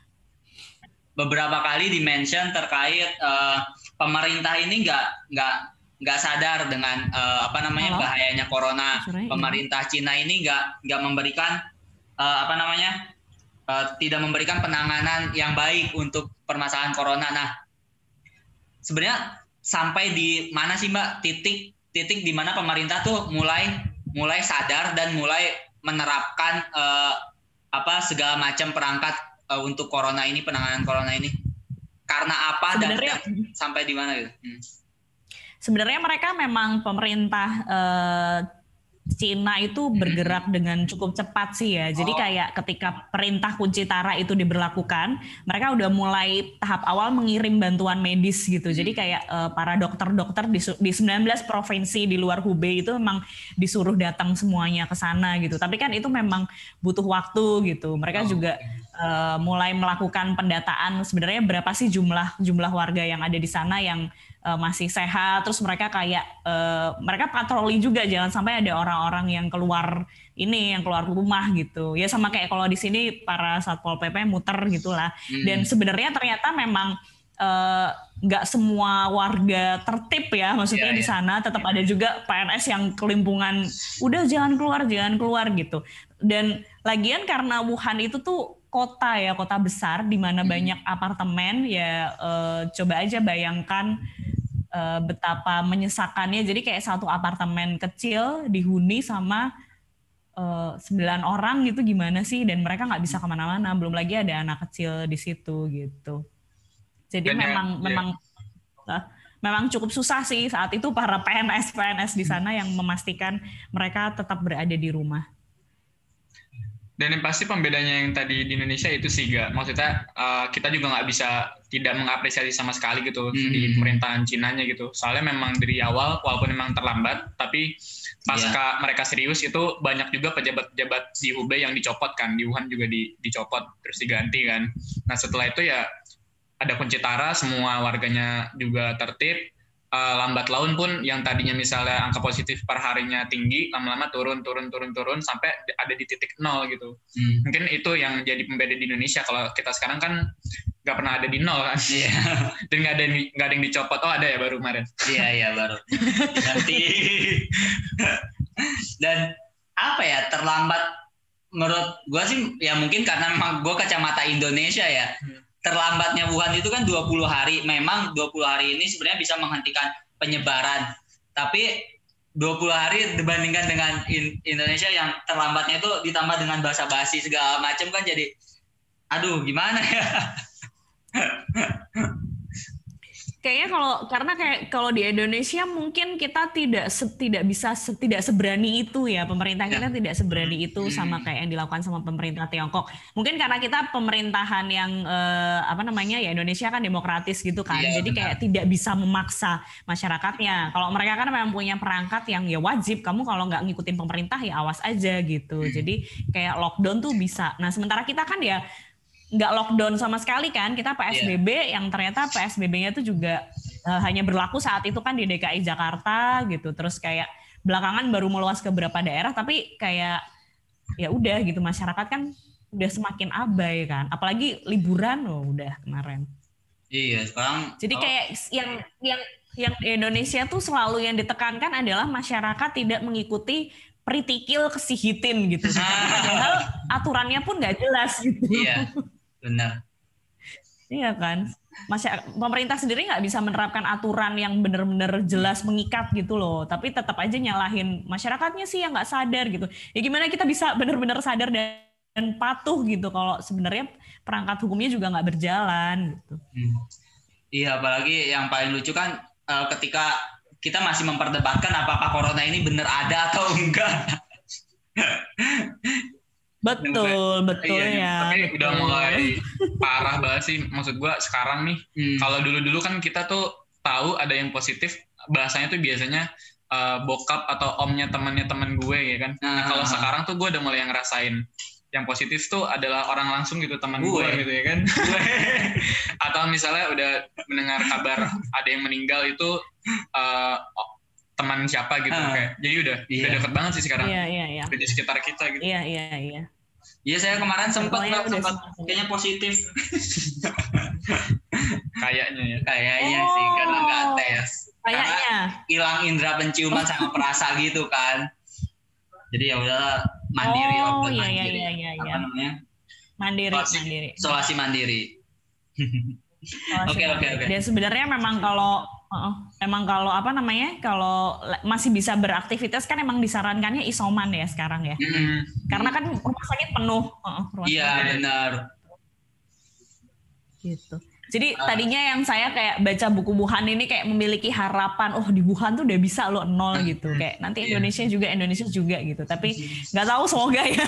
beberapa kali dimention terkait uh, pemerintah ini nggak nggak nggak sadar dengan uh, apa namanya bahayanya corona. Pemerintah Cina ini nggak nggak memberikan uh, apa namanya uh, tidak memberikan penanganan yang baik untuk permasalahan corona. Nah, sebenarnya sampai di mana sih Mbak titik titik di mana pemerintah tuh mulai mulai sadar dan mulai menerapkan uh, apa segala macam perangkat uh, untuk corona ini penanganan corona ini karena apa Sebenarnya, dan sampai di mana gitu? Hmm. Sebenarnya mereka memang pemerintah uh, Cina itu hmm. bergerak dengan cukup cepat sih ya. Jadi oh. kayak ketika perintah kunci tara itu diberlakukan, mereka udah mulai tahap awal mengirim bantuan medis gitu. Jadi hmm. kayak uh, para dokter-dokter di, di 19 provinsi di luar Hubei itu memang disuruh datang semuanya ke sana gitu. Tapi kan itu memang butuh waktu gitu. Mereka oh. juga uh, mulai melakukan pendataan sebenarnya berapa sih jumlah jumlah warga yang ada di sana yang uh, masih sehat? Terus mereka kayak uh, mereka patroli juga jangan sampai ada orang-orang yang keluar ini yang keluar rumah gitu. Ya sama kayak kalau di sini para satpol pp muter gitulah. Hmm. dan sebenarnya ternyata memang nggak uh, semua warga tertib ya maksudnya yeah, di iya. sana. Tetap ada juga PNS yang kelimpungan udah jangan keluar jangan keluar gitu. Dan lagian karena Wuhan itu tuh kota ya kota besar di mana hmm. banyak apartemen ya uh, coba aja bayangkan uh, betapa menyesakannya. Jadi kayak satu apartemen kecil dihuni sama uh, sembilan orang gitu gimana sih? Dan mereka nggak bisa ke mana-mana. Belum lagi ada anak kecil di situ gitu. Jadi Dan memang ya, memang uh, memang cukup susah sih saat itu para PNS PNS di sana yang memastikan mereka tetap berada di rumah. Dan yang pasti pembedanya yang tadi di Indonesia itu sih gak, maksudnya uh, kita juga nggak bisa tidak mengapresiasi sama sekali gitu hmm. di pemerintahan Cina nya gitu. Soalnya memang dari awal walaupun memang terlambat, tapi pasca yeah. mereka serius itu banyak juga pejabat-pejabat di Hubei yang dicopot kan, di Wuhan juga di, dicopot terus diganti kan. Nah setelah itu ya ada kunci tara, semua warganya juga tertib, uh, lambat laun pun yang tadinya misalnya angka positif per harinya tinggi lama-lama turun turun turun turun sampai ada di titik nol gitu. Hmm. mungkin itu yang jadi pembeda di Indonesia. Kalau kita sekarang kan nggak pernah ada di nol kan. Yeah. <laughs> dan nggak ada nggak ada yang dicopot. Oh ada ya baru kemarin. Iya yeah, iya yeah, baru. Nanti. <laughs> Dan apa ya terlambat menurut gue sih ya mungkin karena gue kacamata Indonesia ya. Hmm terlambatnya Wuhan itu kan 20 hari. Memang 20 hari ini sebenarnya bisa menghentikan penyebaran. Tapi 20 hari dibandingkan dengan Indonesia yang terlambatnya itu ditambah dengan bahasa basi segala macam kan jadi aduh gimana ya. <laughs> kayaknya kalau karena kayak kalau di Indonesia mungkin kita tidak tidak bisa tidak seberani itu ya. Pemerintah kita ya. tidak seberani itu sama kayak yang dilakukan sama pemerintah Tiongkok. Mungkin karena kita pemerintahan yang eh, apa namanya ya Indonesia kan demokratis gitu kan. Ya, jadi benar. kayak tidak bisa memaksa masyarakatnya. Kalau mereka kan memang punya perangkat yang ya wajib. Kamu kalau nggak ngikutin pemerintah ya awas aja gitu. Jadi kayak lockdown tuh bisa. Nah sementara kita kan ya nggak lockdown sama sekali kan kita PSBB yeah. yang ternyata PSBB-nya itu juga uh, hanya berlaku saat itu kan di DKI Jakarta gitu terus kayak belakangan baru meluas ke beberapa daerah tapi kayak ya udah gitu masyarakat kan udah semakin abai kan apalagi liburan loh udah kemarin iya sekarang jadi kayak yang yang yang di Indonesia tuh selalu yang ditekankan adalah masyarakat tidak mengikuti pritikil kesihitin gitu. <laughs> Padahal aturannya pun nggak jelas gitu. Iya benar. Iya kan? Masya, pemerintah sendiri nggak bisa menerapkan aturan yang benar-benar jelas mengikat gitu loh. Tapi tetap aja nyalahin masyarakatnya sih yang nggak sadar gitu. Ya gimana kita bisa benar-benar sadar dan, dan patuh gitu kalau sebenarnya perangkat hukumnya juga nggak berjalan gitu. Hmm. iya apalagi yang paling lucu kan uh, ketika kita masih memperdebatkan apakah corona ini benar ada atau <laughs> enggak Betul, betul iya, ya. Tapi betul. udah mulai parah banget sih. Maksud gua sekarang nih, hmm. kalau dulu-dulu kan kita tuh tahu ada yang positif, bahasanya tuh biasanya uh, bokap atau omnya temannya teman gue ya kan. Nah, nah kalau sekarang tuh gue udah mulai yang ngerasain yang positif tuh adalah orang langsung gitu teman gue, gue gitu ya kan. <laughs> atau misalnya udah mendengar kabar ada yang meninggal itu uh, teman siapa gitu uh, kayak jadi udah iya. udah deket banget sih sekarang iya, iya, iya. udah di sekitar kita gitu iya iya iya Iya saya kemarin sempat nggak sempat kayaknya positif. <laughs> kayaknya ya. Kayaknya oh, sih karena nggak tes. Kayaknya. Hilang indera penciuman sama perasa gitu kan. Jadi ya udah mandiri oh, iya, iya, iya, iya, iya. Apa namanya? Mandiri, isolasi, mandiri. Isolasi mandiri. <laughs> Oke oke oke. Dan sebenarnya memang kalau Uh, emang kalau apa namanya kalau masih bisa beraktivitas kan emang disarankannya isoman ya sekarang ya. Mm. karena kan rumah sakit penuh. Uh, iya benar. Gitu. Jadi uh. tadinya yang saya kayak baca buku Wuhan ini kayak memiliki harapan oh di Wuhan tuh udah bisa lo nol gitu. Kayak nanti iya. Indonesia yeah. juga Indonesia juga gitu. Tapi nggak tahu semoga ya.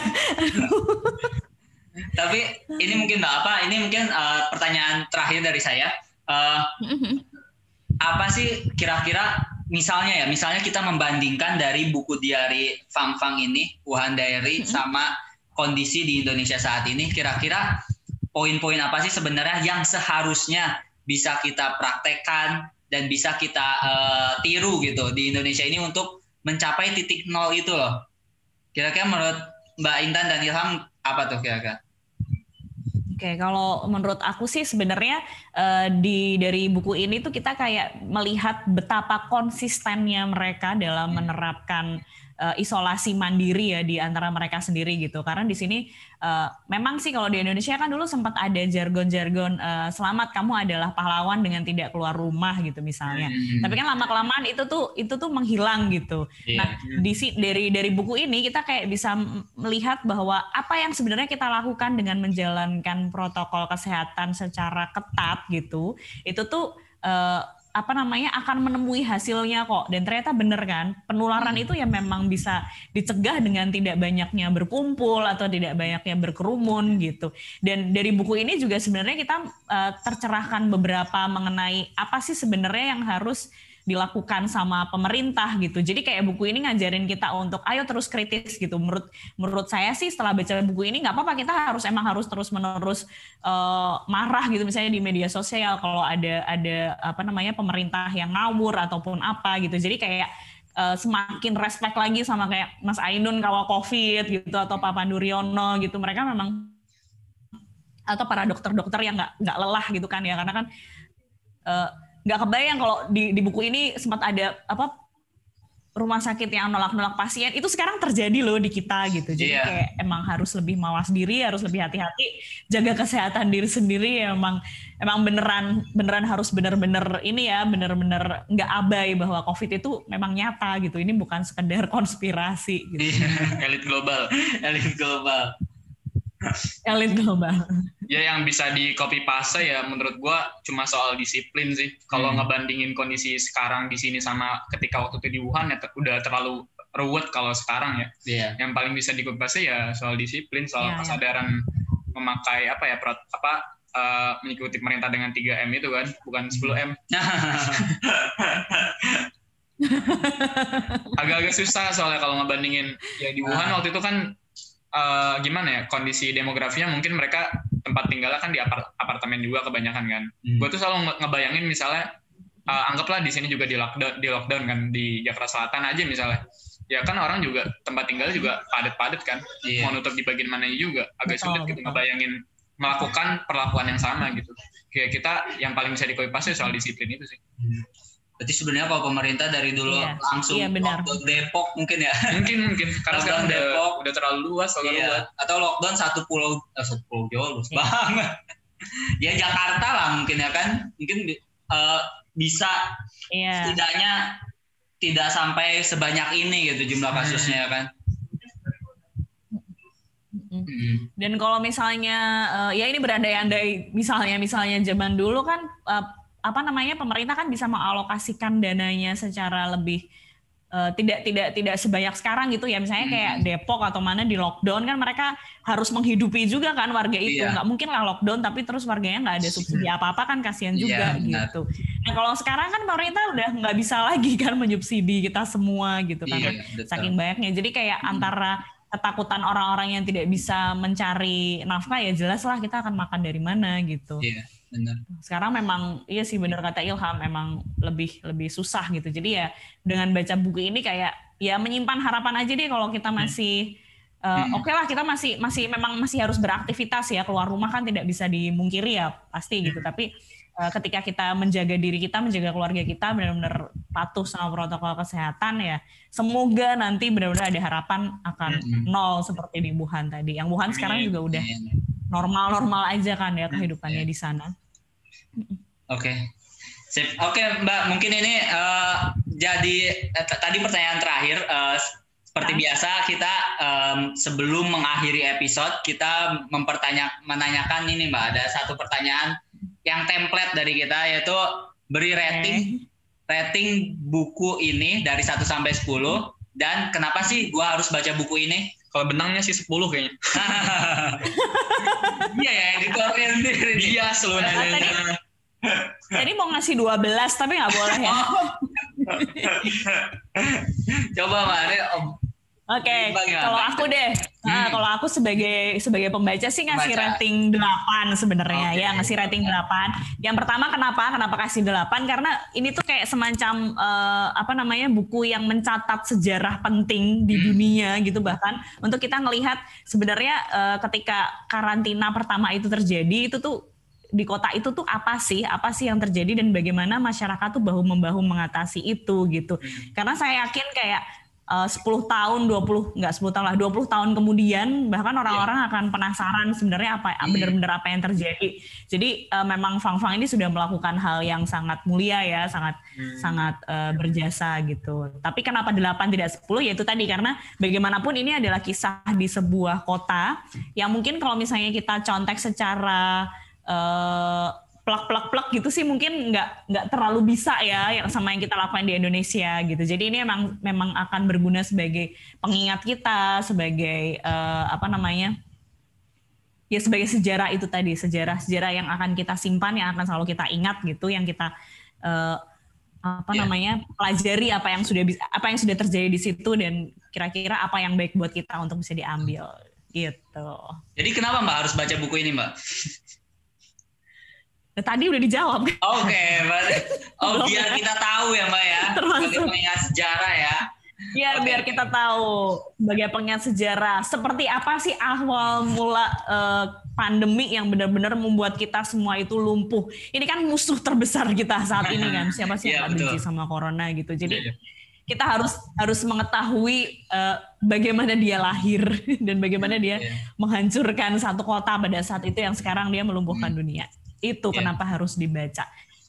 Tapi ini mungkin mbak apa ini mungkin uh, pertanyaan terakhir dari saya. Uh, apa sih kira-kira misalnya ya misalnya kita membandingkan dari buku diary Fang Fang ini Wuhan Diary mm-hmm. sama kondisi di Indonesia saat ini kira-kira poin-poin apa sih sebenarnya yang seharusnya bisa kita praktekkan dan bisa kita uh, tiru gitu di Indonesia ini untuk mencapai titik nol itu loh kira-kira menurut Mbak Intan dan Ilham apa tuh kira-kira Oke, kalau menurut aku sih sebenarnya uh, di dari buku ini tuh kita kayak melihat betapa konsistennya mereka dalam menerapkan uh, isolasi mandiri ya di antara mereka sendiri gitu. Karena di sini uh, memang sih kalau di Indonesia kan dulu sempat ada jargon-jargon uh, selamat kamu adalah pahlawan dengan tidak keluar rumah gitu misalnya. Hmm. Tapi kan lama kelamaan itu tuh itu tuh menghilang gitu. Yeah. Nah, di dari dari buku ini kita kayak bisa melihat bahwa apa yang sebenarnya kita lakukan dengan menjalankan protokol kesehatan secara ketat gitu, itu tuh uh, apa namanya akan menemui hasilnya kok. Dan ternyata bener kan penularan hmm. itu ya memang bisa dicegah dengan tidak banyaknya berkumpul atau tidak banyaknya berkerumun gitu. Dan dari buku ini juga sebenarnya kita uh, tercerahkan beberapa mengenai apa sih sebenarnya yang harus dilakukan sama pemerintah gitu. Jadi kayak buku ini ngajarin kita untuk ayo terus kritis gitu. Menurut menurut saya sih setelah baca buku ini nggak apa-apa kita harus emang harus terus menerus uh, marah gitu misalnya di media sosial kalau ada ada apa namanya pemerintah yang ngawur ataupun apa gitu. Jadi kayak uh, semakin respect lagi sama kayak Mas Ainun kawal COVID gitu atau Pak Panduryono gitu. Mereka memang atau para dokter-dokter yang nggak nggak lelah gitu kan ya karena kan uh, nggak kebayang kalau di, di buku ini sempat ada apa rumah sakit yang nolak-nolak pasien itu sekarang terjadi loh di kita gitu. Jadi yeah. kayak emang harus lebih mawas diri, harus lebih hati-hati, jaga kesehatan diri sendiri. Ya, emang emang beneran beneran harus bener-bener ini ya, bener-bener nggak abai bahwa COVID itu memang nyata gitu. Ini bukan sekedar <laughs> konspirasi. Gitu. Yeah. elit global, elit global elit global. Ya yang bisa di copy paste ya menurut gua cuma soal disiplin sih. Kalau hmm. ngebandingin kondisi sekarang di sini sama ketika waktu itu di Wuhan ya udah terlalu ruwet kalau sekarang ya. Yeah. Yang paling bisa di copy paste ya soal disiplin, soal yeah, iya. kesadaran yeah. memakai apa ya apa uh, mengikuti pemerintah dengan 3M itu kan, bukan 10M. <laughs> Agak-agak susah soalnya kalau ngebandingin ya di Wuhan nah. waktu itu kan uh, gimana ya kondisi demografinya mungkin mereka tempat tinggalnya kan di apart apartemen juga kebanyakan kan. Hmm. Gue tuh selalu ngebayangin misalnya uh, anggaplah di sini juga di lockdown di lockdown kan di Jakarta Selatan aja misalnya. Ya kan orang juga tempat tinggal juga padat-padat kan. Yeah. Mau nutup di bagian mana juga agak betul, sulit gitu betul. ngebayangin melakukan perlakuan yang sama gitu. Kayak kita yang paling bisa dikoi pasti soal disiplin itu sih. Hmm. Berarti sebenarnya kalau pemerintah dari dulu iya, langsung iya, benar. lockdown Depok mungkin ya. Mungkin mungkin karena sekarang udah, Depok udah terlalu luas kalau iya. luas. Atau lockdown satu pulau eh, satu pulau Jawa luas iya. banget. <laughs> ya Jakarta lah mungkin ya kan. Mungkin uh, bisa iya. setidaknya tidak sampai sebanyak ini gitu jumlah kasusnya ya kan. Hmm. Dan kalau misalnya uh, ya ini berandai-andai misalnya misalnya zaman dulu kan uh, apa namanya pemerintah kan bisa mengalokasikan dananya secara lebih uh, tidak tidak tidak sebanyak sekarang gitu ya misalnya kayak hmm. Depok atau mana di lockdown kan mereka harus menghidupi juga kan warga itu iya. nggak mungkin lah lockdown tapi terus warganya nggak ada subsidi apa apa kan kasihan iya, juga iya, gitu nah kalau sekarang kan pemerintah udah nggak bisa lagi kan menyubsidi kita semua gitu kan iya, saking banyaknya jadi kayak hmm. antara ketakutan orang-orang yang tidak bisa mencari nafkah ya jelas lah kita akan makan dari mana gitu. Iya benar. Sekarang memang iya sih benar kata Ilham memang lebih lebih susah gitu. Jadi ya dengan baca buku ini kayak ya menyimpan harapan aja deh kalau kita masih uh, hmm. oke okay lah kita masih masih memang masih harus beraktivitas ya keluar rumah kan tidak bisa dimungkiri ya pasti gitu. Hmm. Tapi uh, ketika kita menjaga diri kita, menjaga keluarga kita benar-benar patuh sama protokol kesehatan ya, semoga nanti benar-benar ada harapan akan hmm. nol seperti di Wuhan tadi. Yang Wuhan sekarang juga udah normal-normal aja kan ya kehidupannya yeah. di sana. Oke. Okay. Sip. Oke, okay, Mbak, mungkin ini uh, jadi uh, tadi pertanyaan terakhir uh, seperti ya. biasa kita um, sebelum mengakhiri episode kita mempertanya menanyakan ini Mbak, ada satu pertanyaan yang template dari kita yaitu beri rating okay. rating buku ini dari 1 sampai 10 dan kenapa sih gua harus baca buku ini? Kalau benangnya sih 10 kayaknya. <laughs> Iya ya, editornya sendiri. Dia selalu nanya. Tadi mau ngasih 12 tapi nggak boleh ya. <laughs> Coba Mbak, Om Oke, okay. kalau aku deh, nah, hmm. nah, kalau aku sebagai sebagai pembaca sih ngasih Baca. rating 8 sebenarnya okay. ya, ngasih rating 8. Yang pertama kenapa? Kenapa kasih 8? Karena ini tuh kayak semacam uh, apa namanya buku yang mencatat sejarah penting di hmm. dunia gitu bahkan untuk kita ngelihat sebenarnya uh, ketika karantina pertama itu terjadi itu tuh di kota itu tuh apa sih apa sih yang terjadi dan bagaimana masyarakat tuh bahu membahu mengatasi itu gitu hmm. karena saya yakin kayak uh, 10 tahun, 20 enggak 10 tahun lah, 20 tahun kemudian bahkan orang-orang yeah. akan penasaran sebenarnya apa yeah. benar-benar apa yang terjadi. Jadi uh, memang Fang Fang ini sudah melakukan hal yang sangat mulia ya, sangat hmm. sangat uh, berjasa gitu. Tapi kenapa 8 tidak 10 yaitu tadi karena bagaimanapun ini adalah kisah di sebuah kota yang mungkin kalau misalnya kita contek secara uh, plak plak plak gitu sih mungkin nggak nggak terlalu bisa ya yang sama yang kita lakukan di Indonesia gitu. Jadi ini memang memang akan berguna sebagai pengingat kita, sebagai uh, apa namanya? Ya sebagai sejarah itu tadi, sejarah-sejarah yang akan kita simpan, yang akan selalu kita ingat gitu, yang kita uh, apa yeah. namanya pelajari apa yang sudah apa yang sudah terjadi di situ dan kira-kira apa yang baik buat kita untuk bisa diambil gitu. Jadi kenapa Mbak harus baca buku ini Mbak? Nah, tadi udah dijawab. Oke, okay, <laughs> oh biar kita tahu ya Mbak ya, sebagai pengingat sejarah ya. Iya, okay. biar kita tahu sebagai pengingat sejarah seperti apa sih awal mula uh, pandemi yang benar-benar membuat kita semua itu lumpuh. Ini kan musuh terbesar kita saat ini kan. Siapa sih <laughs> yang yeah, benci sama corona gitu. Jadi yeah, yeah. kita harus harus mengetahui uh, bagaimana dia lahir <laughs> dan bagaimana dia yeah. menghancurkan satu kota pada saat itu yang sekarang dia melumpuhkan hmm. dunia. Itu yeah. kenapa harus dibaca.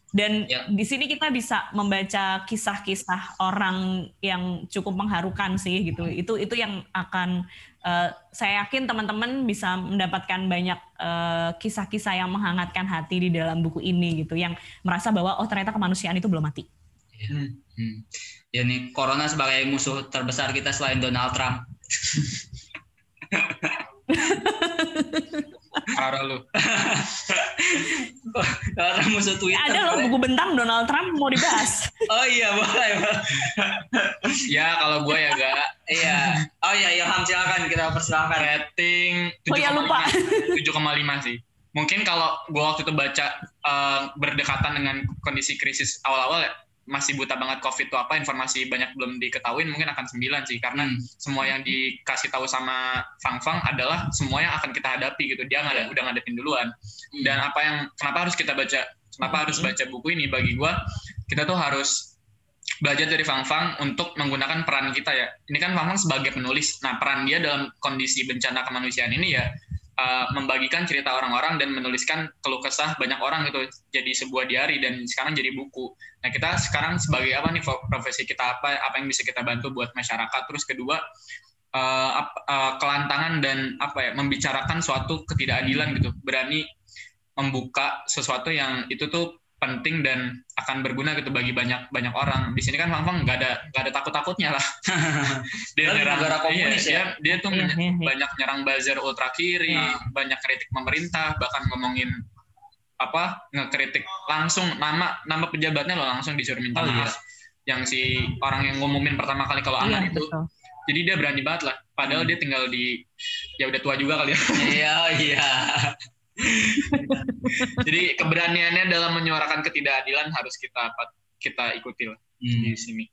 Dan yeah. di sini kita bisa membaca kisah-kisah orang yang cukup mengharukan sih gitu. Itu itu yang akan uh, saya yakin teman-teman bisa mendapatkan banyak eh, kisah-kisah yang menghangatkan hati di dalam buku ini gitu. Yang merasa bahwa oh ternyata kemanusiaan itu belum mati. Hmm. Hmm. Ya nih corona sebagai musuh terbesar kita selain Donald Trump. <laughs> Parah lu. <laughs> <laughs> Donald Trump musuh Twitter. Ada loh buku bentang Donald Trump mau dibahas. <laughs> oh iya boleh. <laughs> ya kalau gue ya gak. Iya. Oh iya Ilham silakan kita persilakan. Rating. 7, oh iya lupa. 7,5 sih. Mungkin kalau gue waktu itu baca uh, berdekatan dengan kondisi krisis awal-awal ya masih buta banget covid itu apa informasi banyak belum diketahui mungkin akan sembilan sih. Karena hmm. semua yang dikasih tahu sama Fang Fang adalah semua yang akan kita hadapi gitu. Dia nggak udah ngadepin duluan. Hmm. dan apa yang kenapa harus kita baca kenapa hmm. harus baca buku ini? Bagi gue kita tuh harus belajar dari Fang Fang untuk menggunakan peran kita ya. Ini kan Fang Fang sebagai penulis. Nah peran dia dalam kondisi bencana kemanusiaan ini ya uh, membagikan cerita orang-orang dan menuliskan keluh kesah banyak orang gitu jadi sebuah diary dan sekarang jadi buku. Nah kita sekarang sebagai apa nih profesi kita apa apa yang bisa kita bantu buat masyarakat. Terus kedua uh, uh, kelantangan dan apa ya membicarakan suatu ketidakadilan gitu berani membuka sesuatu yang itu tuh penting dan akan berguna gitu bagi banyak banyak orang. Di sini kan Fang Fang nggak ada nggak ada takut takutnya lah. <laughs> dia nyerang negara komunis iya, ya. Dia, dia tuh iya, iya, iya. banyak nyerang buzzer ultra kiri, nah. banyak kritik pemerintah, bahkan ngomongin apa ngekritik langsung nama nama pejabatnya lo langsung disuruh minta oh, maaf. Iya. Yang si orang yang ngumumin pertama kali kalau iya, anak itu. Betul. Jadi dia berani banget lah. Padahal hmm. dia tinggal di ya udah tua juga kali ya. Iya iya. <laughs> <laughs> Jadi keberaniannya dalam menyuarakan ketidakadilan harus kita kita ikuti lah hmm. di sini.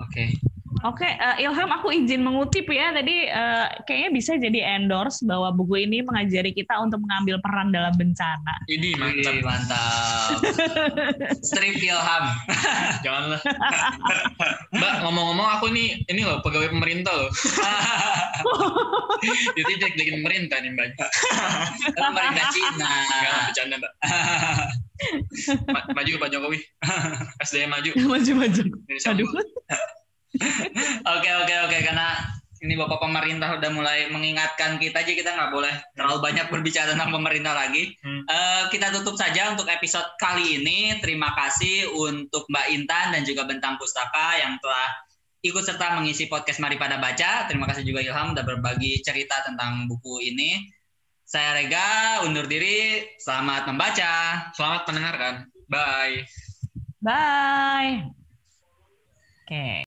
Oke. Okay. Oke, okay, uh, eh, Ilham, aku izin mengutip ya. Tadi uh, kayaknya bisa jadi endorse bahwa buku ini mengajari kita untuk mengambil peran dalam bencana. Ini mantap, Ini <laughs> mantap. Strip Ilham. <laughs> Janganlah. <laughs> Mbak, ngomong-ngomong aku nih, ini loh pegawai pemerintah loh. Jadi cek jadi pemerintah nih Mbak. pemerintah Cina. Enggak, bercanda Mbak. Ma maju Pak Jokowi. SDM maju. Maju maju. Aduh. Oke oke oke karena ini bapak pemerintah udah mulai mengingatkan kita aja kita nggak boleh terlalu banyak berbicara tentang pemerintah lagi. Hmm. Uh, kita tutup saja untuk episode kali ini. Terima kasih untuk Mbak Intan dan juga Bentang Pustaka yang telah ikut serta mengisi podcast Mari Pada Baca. Terima kasih juga Ilham udah berbagi cerita tentang buku ini. Saya Rega, undur diri. Selamat membaca. Selamat mendengarkan. Bye. Bye. Oke. Okay.